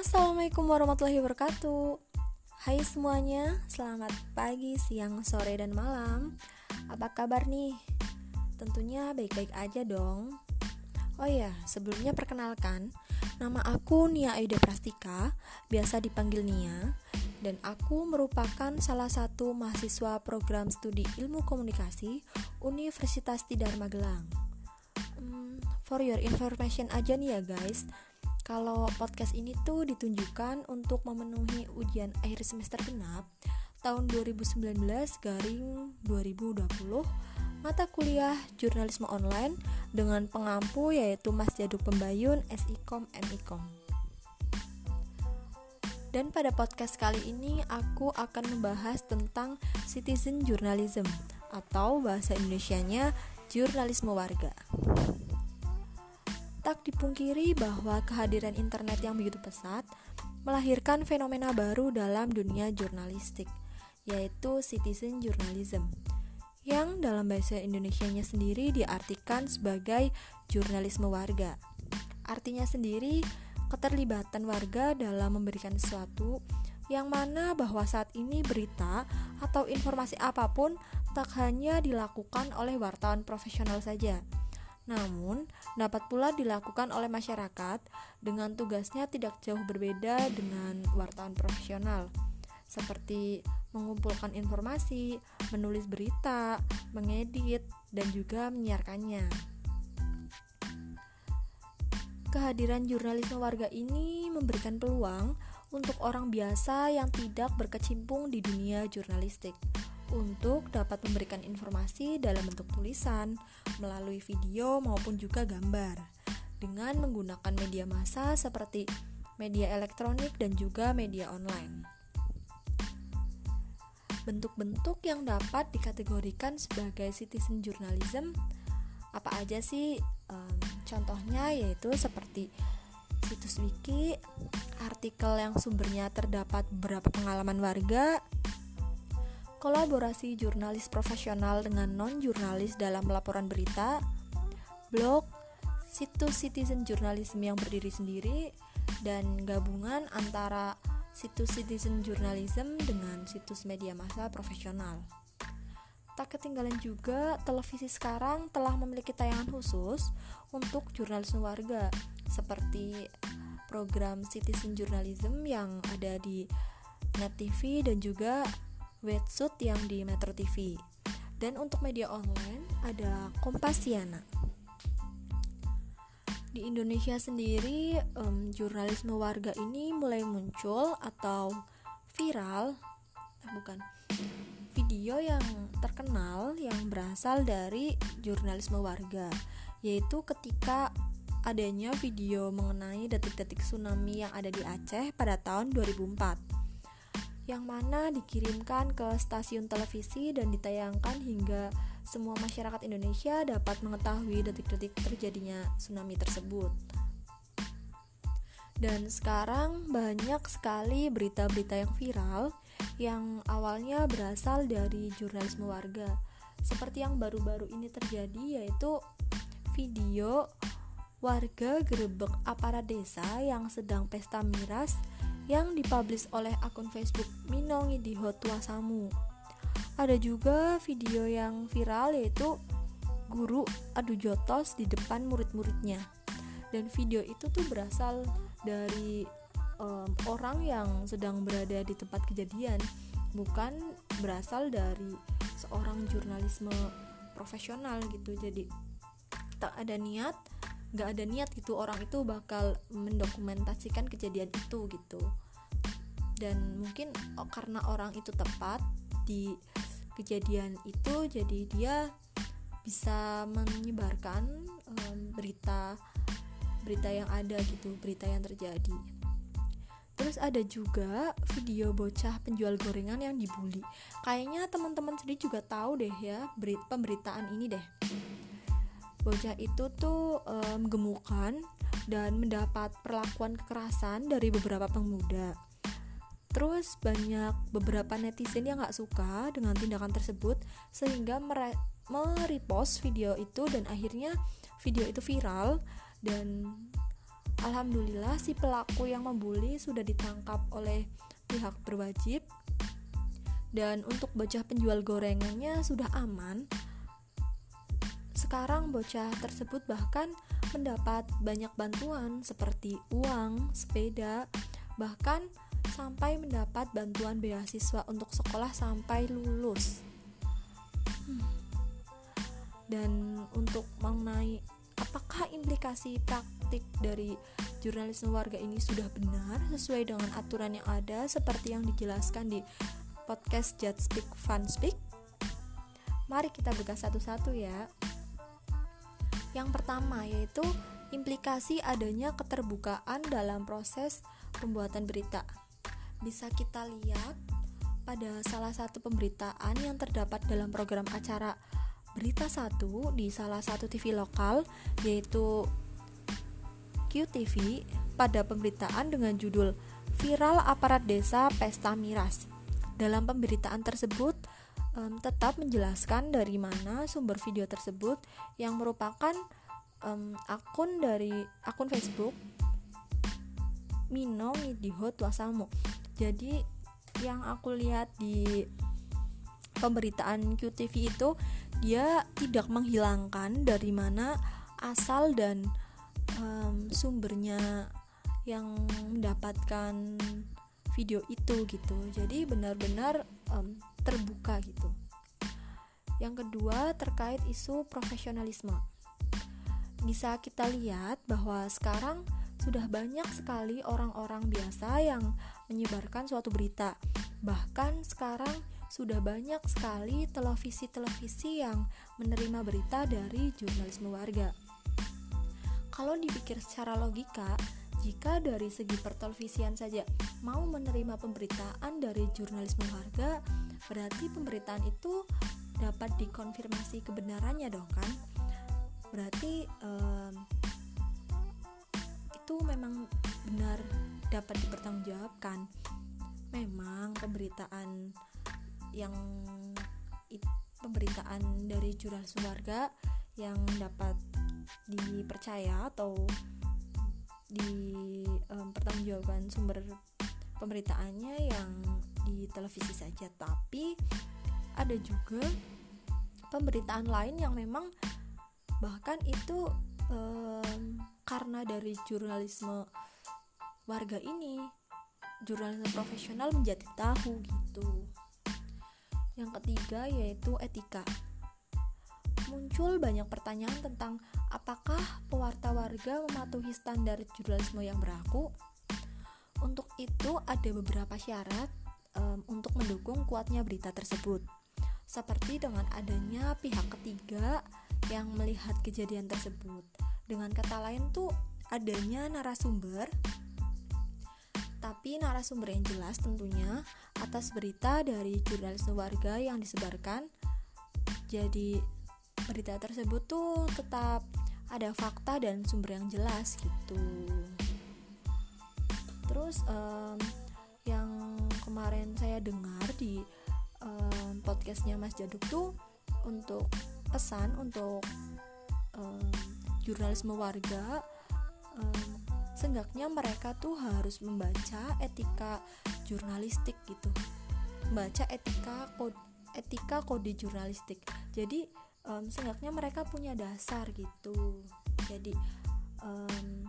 Assalamualaikum warahmatullahi wabarakatuh Hai semuanya, selamat pagi, siang, sore, dan malam Apa kabar nih? Tentunya baik-baik aja dong Oh ya, sebelumnya perkenalkan Nama aku Nia Aida Prastika, biasa dipanggil Nia dan aku merupakan salah satu mahasiswa program studi ilmu komunikasi Universitas Tidar Magelang. Hmm, for your information aja nih ya guys, kalau podcast ini tuh ditunjukkan untuk memenuhi ujian akhir semester genap tahun 2019 garing 2020 mata kuliah jurnalisme online dengan pengampu yaitu Mas Jaduk Pembayun SIKOM MIKOM. Dan pada podcast kali ini aku akan membahas tentang citizen journalism atau bahasa Indonesianya jurnalisme warga. Tak dipungkiri bahwa kehadiran internet yang begitu pesat melahirkan fenomena baru dalam dunia jurnalistik, yaitu citizen journalism, yang dalam bahasa Indonesianya sendiri diartikan sebagai jurnalisme warga. Artinya sendiri keterlibatan warga dalam memberikan sesuatu yang mana bahwa saat ini berita atau informasi apa pun tak hanya dilakukan oleh wartawan profesional saja, namun dapat pula dilakukan oleh masyarakat dengan tugasnya tidak jauh berbeda dengan wartawan profesional, seperti mengumpulkan informasi, menulis berita, mengedit, dan juga menyiarkannya. Kehadiran jurnalisme warga ini memberikan peluang untuk orang biasa yang tidak berkecimpung di dunia jurnalistik untuk dapat memberikan informasi dalam bentuk tulisan, melalui video maupun juga gambar dengan menggunakan media massa seperti media elektronik dan juga media online. Bentuk-bentuk yang dapat dikategorikan sebagai citizen journalism apa aja sih um, contohnya yaitu seperti situs wiki artikel yang sumbernya terdapat beberapa pengalaman warga kolaborasi jurnalis profesional dengan non-jurnalis dalam laporan berita blog situs citizen journalism yang berdiri sendiri dan gabungan antara situs citizen journalism dengan situs media massa profesional. Tak ketinggalan juga, televisi sekarang telah memiliki tayangan khusus untuk jurnalisme warga, seperti program Citizen Journalism yang ada di Net TV dan juga Wetsuit yang di Metro TV. Dan untuk media online ada Kompasiana. Di Indonesia sendiri, um, jurnalisme warga ini mulai muncul atau viral, eh, bukan video yang terkenal yang berasal dari jurnalisme warga, yaitu ketika adanya video mengenai detik-detik tsunami yang ada di Aceh pada tahun 2004 yang mana dikirimkan ke stasiun televisi dan ditayangkan hingga semua masyarakat Indonesia dapat mengetahui detik-detik terjadinya tsunami tersebut. Dan sekarang banyak sekali berita-berita yang viral yang awalnya berasal dari jurnalisme warga. Seperti yang baru-baru ini terjadi yaitu video warga gerebek aparat desa yang sedang pesta miras yang dipublish oleh akun Facebook Minongi di Hotua Samu. Ada juga video yang viral yaitu guru adu jotos di depan murid-muridnya. Dan video itu tuh berasal dari um, orang yang sedang berada di tempat kejadian bukan berasal dari seorang jurnalisme profesional gitu jadi tak ada niat nggak ada niat gitu orang itu bakal mendokumentasikan kejadian itu gitu dan mungkin oh, karena orang itu tepat di kejadian itu jadi dia bisa menyebarkan um, berita berita yang ada gitu berita yang terjadi Terus ada juga video bocah penjual gorengan yang dibully. Kayaknya teman-teman sendiri juga tahu deh ya pemberitaan ini deh. Bocah itu tuh um, gemukan dan mendapat perlakuan kekerasan dari beberapa pemuda. Terus banyak beberapa netizen yang gak suka dengan tindakan tersebut sehingga merepost video itu dan akhirnya video itu viral dan Alhamdulillah si pelaku yang membuli sudah ditangkap oleh pihak berwajib dan untuk bocah penjual gorengannya sudah aman. Sekarang bocah tersebut bahkan mendapat banyak bantuan seperti uang, sepeda, bahkan sampai mendapat bantuan beasiswa untuk sekolah sampai lulus. Hmm. Dan untuk mengenai apakah implikasi praktik dari jurnalisme warga ini sudah benar sesuai dengan aturan yang ada seperti yang dijelaskan di podcast Just Speak Fun Speak. Mari kita buka satu-satu ya. Yang pertama yaitu implikasi adanya keterbukaan dalam proses pembuatan berita. Bisa kita lihat pada salah satu pemberitaan yang terdapat dalam program acara Berita satu di salah satu TV lokal yaitu QTV pada pemberitaan dengan judul Viral Aparat Desa Pesta Miras. Dalam pemberitaan tersebut um, tetap menjelaskan dari mana sumber video tersebut yang merupakan um, akun dari akun Facebook Mino Midiho Tuasamo. Jadi yang aku lihat di pemberitaan QTV itu dia tidak menghilangkan dari mana asal dan um, sumbernya yang mendapatkan video itu gitu. Jadi benar-benar um, terbuka gitu. Yang kedua terkait isu profesionalisme. Bisa kita lihat bahwa sekarang sudah banyak sekali orang-orang biasa yang menyebarkan suatu berita. Bahkan sekarang sudah banyak sekali televisi-televisi yang menerima berita dari jurnalisme warga. Kalau dipikir secara logika, jika dari segi pertelevisian saja mau menerima pemberitaan dari jurnalisme warga, berarti pemberitaan itu dapat dikonfirmasi kebenarannya dong kan? Berarti um, itu memang benar dapat dipertanggungjawabkan. Memang pemberitaan yang it, pemberitaan dari jurnalisme warga yang dapat dipercaya atau di um, pertanggungjawabkan sumber pemberitaannya yang di televisi saja. Tapi ada juga pemberitaan lain yang memang bahkan itu um, karena dari jurnalisme warga ini jurnalisme profesional menjadi tahu gitu. Yang ketiga yaitu etika. Muncul banyak pertanyaan tentang apakah pewarta warga mematuhi standar jurnalisme yang berlaku. Untuk itu ada beberapa syarat um, untuk mendukung kuatnya berita tersebut. Seperti dengan adanya pihak ketiga yang melihat kejadian tersebut. Dengan kata lain tuh adanya narasumber tapi narasumber yang jelas tentunya atas berita dari jurnalisme warga yang disebarkan. Jadi berita tersebut tuh tetap ada fakta dan sumber yang jelas gitu. Terus um, yang kemarin saya dengar di um, podcastnya Mas Jaduk tuh untuk pesan untuk um, jurnalisme warga um, seenggaknya mereka tuh harus membaca etika jurnalistik gitu. Baca etika kode etika kode jurnalistik. Jadi um, seenggaknya mereka punya dasar gitu. Jadi um,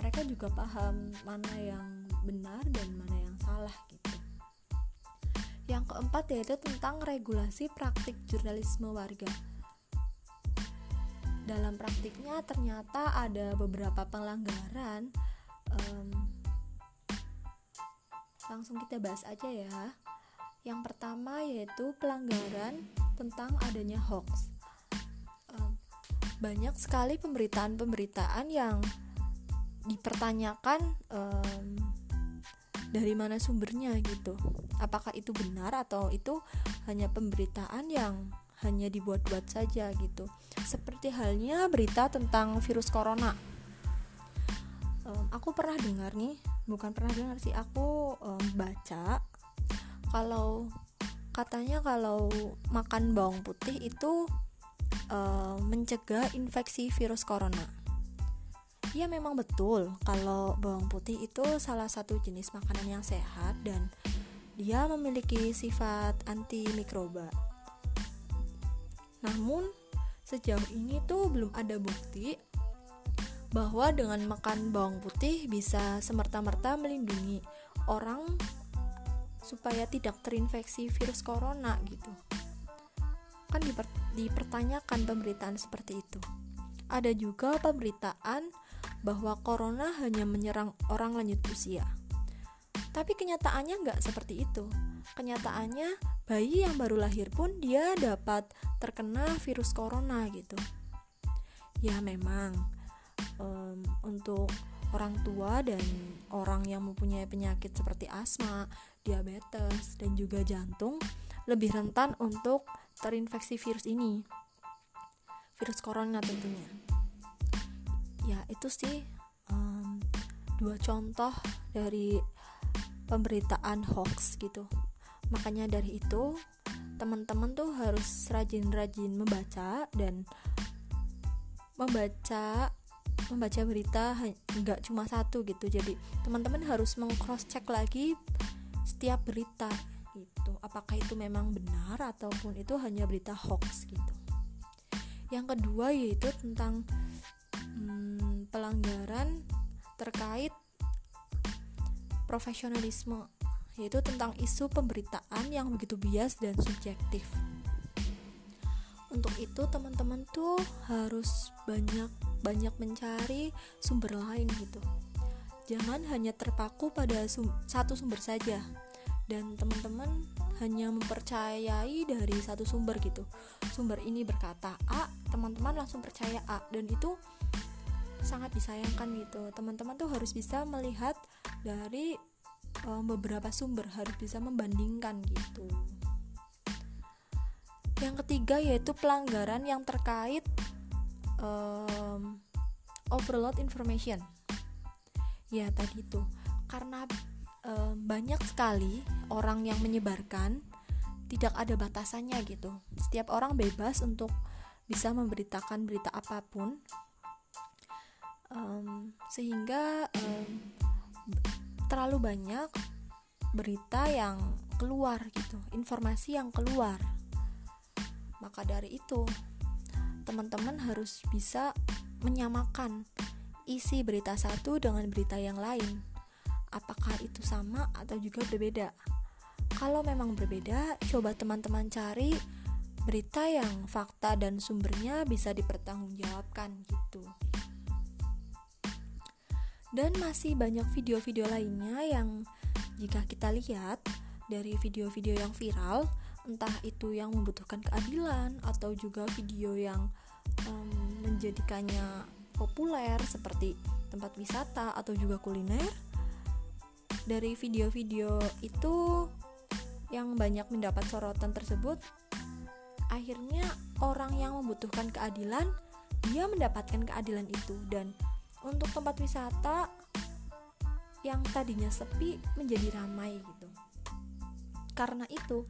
mereka juga paham mana yang benar dan mana yang salah gitu. Yang keempat yaitu tentang regulasi praktik jurnalisme warga. Dalam praktiknya ternyata ada beberapa pelanggaran um, langsung kita bahas aja ya. Yang pertama yaitu pelanggaran tentang adanya hoax. Banyak sekali pemberitaan-pemberitaan yang dipertanyakan um, dari mana sumbernya gitu. Apakah itu benar atau itu hanya pemberitaan yang hanya dibuat-buat saja gitu. Seperti halnya berita tentang virus corona. Um, aku pernah dengar nih, bukan pernah dengar sih, aku um, baca kalau katanya kalau makan bawang putih itu uh, mencegah infeksi virus corona. Ya memang betul kalau bawang putih itu salah satu jenis makanan yang sehat dan dia memiliki sifat antimikroba. Namun sejauh ini tuh belum ada bukti bahwa dengan makan bawang putih bisa semerta-merta melindungi orang supaya tidak terinfeksi virus corona gitu. Kan diper dipertanyakan pemberitaan seperti itu. Ada juga pemberitaan bahwa corona hanya menyerang orang lanjut usia. Tapi kenyataannya nggak seperti itu. Kenyataannya bayi yang baru lahir pun dia dapat terkena virus corona gitu. Ya memang um, untuk orang tua dan orang yang mempunyai penyakit seperti asma, diabetes, dan juga jantung lebih rentan untuk terinfeksi virus ini. Virus corona tentunya. Ya itu sih um, dua contoh dari pemberitaan hoax gitu. Makanya dari itu teman-teman tuh harus rajin-rajin membaca dan membaca membaca berita nggak cuma satu gitu. Jadi teman-teman harus mengcross check lagi setiap berita apakah itu memang benar ataupun itu hanya berita hoax gitu yang kedua yaitu tentang hmm, pelanggaran terkait profesionalisme yaitu tentang isu pemberitaan yang begitu bias dan subjektif. Untuk itu teman-teman tuh harus banyak banyak mencari sumber lain gitu. Jangan hanya terpaku pada sum satu sumber saja dan teman-teman hanya mempercayai dari satu sumber gitu. Sumber ini berkata A, teman-teman langsung percaya A. Dan itu sangat disayangkan gitu. Teman-teman tuh harus bisa melihat dari um, beberapa sumber harus bisa membandingkan gitu. Yang ketiga yaitu pelanggaran yang terkait um, overload information. Ya tadi itu karena um, banyak sekali orang yang menyebarkan tidak ada batasannya gitu setiap orang bebas untuk bisa memberitakan berita apa pun um, sehingga um, terlalu banyak berita yang keluar gitu, informasi yang keluar. Maka dari itu, teman-teman harus bisa menyamakan isi berita satu dengan berita yang lain. Apakah itu sama atau juga berbeda? Kalau memang berbeda, coba teman-teman cari berita yang fakta dan sumbernya bisa dipertanggungjawabkan gitu dan masih banyak video-video lainnya yang jika kita lihat dari video-video yang viral entah itu yang membutuhkan keadilan atau juga video yang um, menjadikannya populer seperti tempat wisata atau juga kuliner dari video-video itu yang banyak mendapat sorotan tersebut akhirnya orang yang membutuhkan keadilan dia mendapatkan keadilan itu. Dan untuk tempat wisata yang tadinya sepi menjadi ramai gitu. Karena itu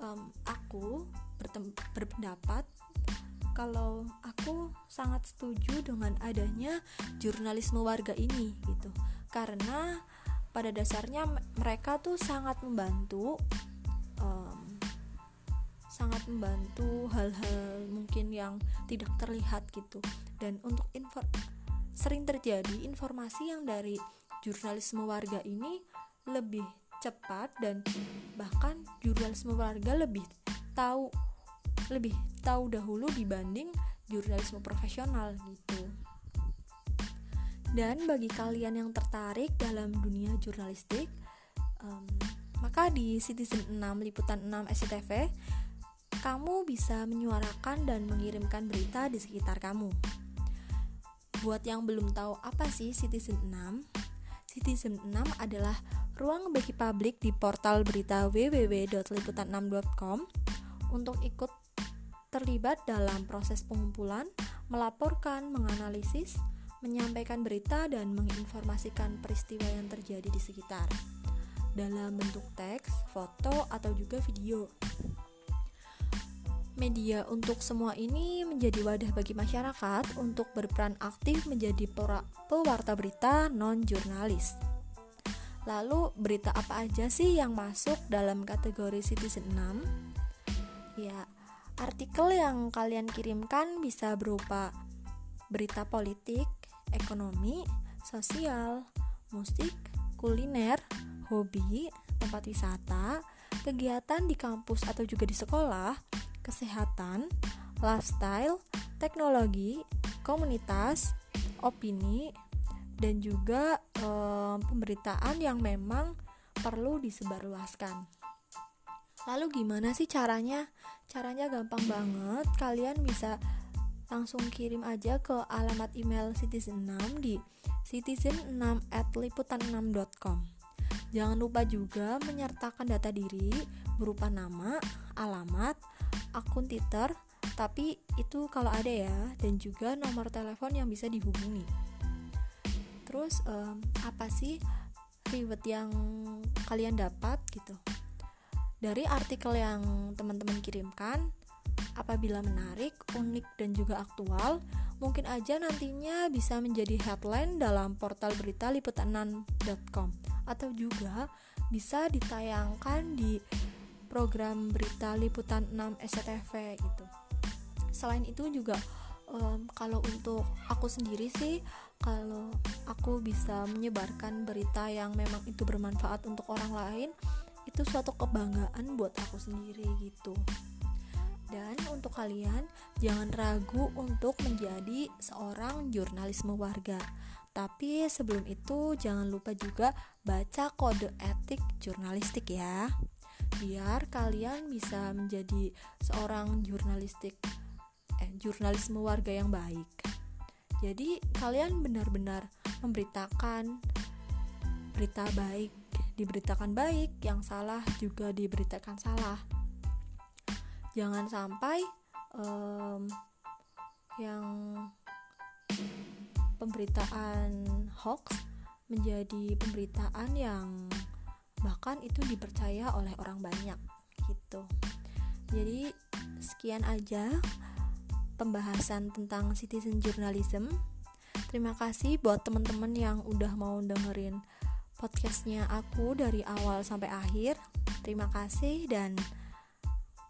um, aku berpendapat kalau aku sangat setuju dengan adanya jurnalisme warga ini gitu. Karena pada dasarnya mereka tuh sangat membantu um, sangat membantu hal-hal mungkin yang tidak terlihat gitu dan untuk info sering terjadi informasi yang dari jurnalisme warga ini lebih cepat dan bahkan jurnalisme warga lebih tahu lebih tahu dahulu dibanding jurnalisme profesional gitu. Dan bagi kalian yang tertarik dalam dunia jurnalistik, um, maka di Citizen 6 Liputan 6 SCTV kamu bisa menyuarakan dan mengirimkan berita di sekitar kamu. Buat yang belum tahu apa sih Citizen 6? Citizen 6 adalah ruang bagi publik di portal berita www.liputan6.com untuk ikut terlibat dalam proses pengumpulan, melaporkan, menganalisis, menyampaikan berita dan menginformasikan peristiwa yang terjadi di sekitar dalam bentuk teks, foto, atau juga video. Media untuk semua ini menjadi wadah bagi masyarakat untuk berperan aktif menjadi pewarta berita non-jurnalis. Lalu, berita apa aja sih yang masuk dalam kategori Citizen 6? Ya, artikel yang kalian kirimkan bisa berupa berita politik, ekonomi, sosial, musik, kuliner, hobi, tempat wisata, kegiatan di kampus atau juga di sekolah, kesehatan, lifestyle, teknologi, komunitas, opini, dan juga e, pemberitaan yang memang perlu disebarluaskan. Lalu gimana sih caranya? Caranya gampang banget. Kalian bisa langsung kirim aja ke alamat email Citizen 6 di citizen6@liputan6.com. Jangan lupa juga menyertakan data diri berupa nama, alamat, akun Twitter, tapi itu kalau ada ya, dan juga nomor telepon yang bisa dihubungi. Terus um, apa sih reward yang kalian dapat gitu? Dari artikel yang teman-teman kirimkan, apabila menarik, unik dan juga aktual, mungkin aja nantinya bisa menjadi headline dalam portal berita liputan6.com atau juga bisa ditayangkan di program berita liputan 6 SCTV gitu. Selain itu juga um, kalau untuk aku sendiri sih kalau aku bisa menyebarkan berita yang memang itu bermanfaat untuk orang lain itu suatu kebanggaan buat aku sendiri gitu. Dan untuk kalian jangan ragu untuk menjadi seorang jurnalisme warga. Tapi sebelum itu jangan lupa juga baca kode etik jurnalistik ya biar kalian bisa menjadi seorang jurnalistik eh jurnalisme warga yang baik. Jadi kalian benar-benar memberitakan berita baik, diberitakan baik, yang salah juga diberitakan salah. Jangan sampai um, yang pemberitaan hoax menjadi pemberitaan yang bahkan itu dipercaya oleh orang banyak gitu. Jadi sekian aja pembahasan tentang citizen journalism. Terima kasih buat teman-teman yang udah mau dengerin podcastnya aku dari awal sampai akhir. Terima kasih dan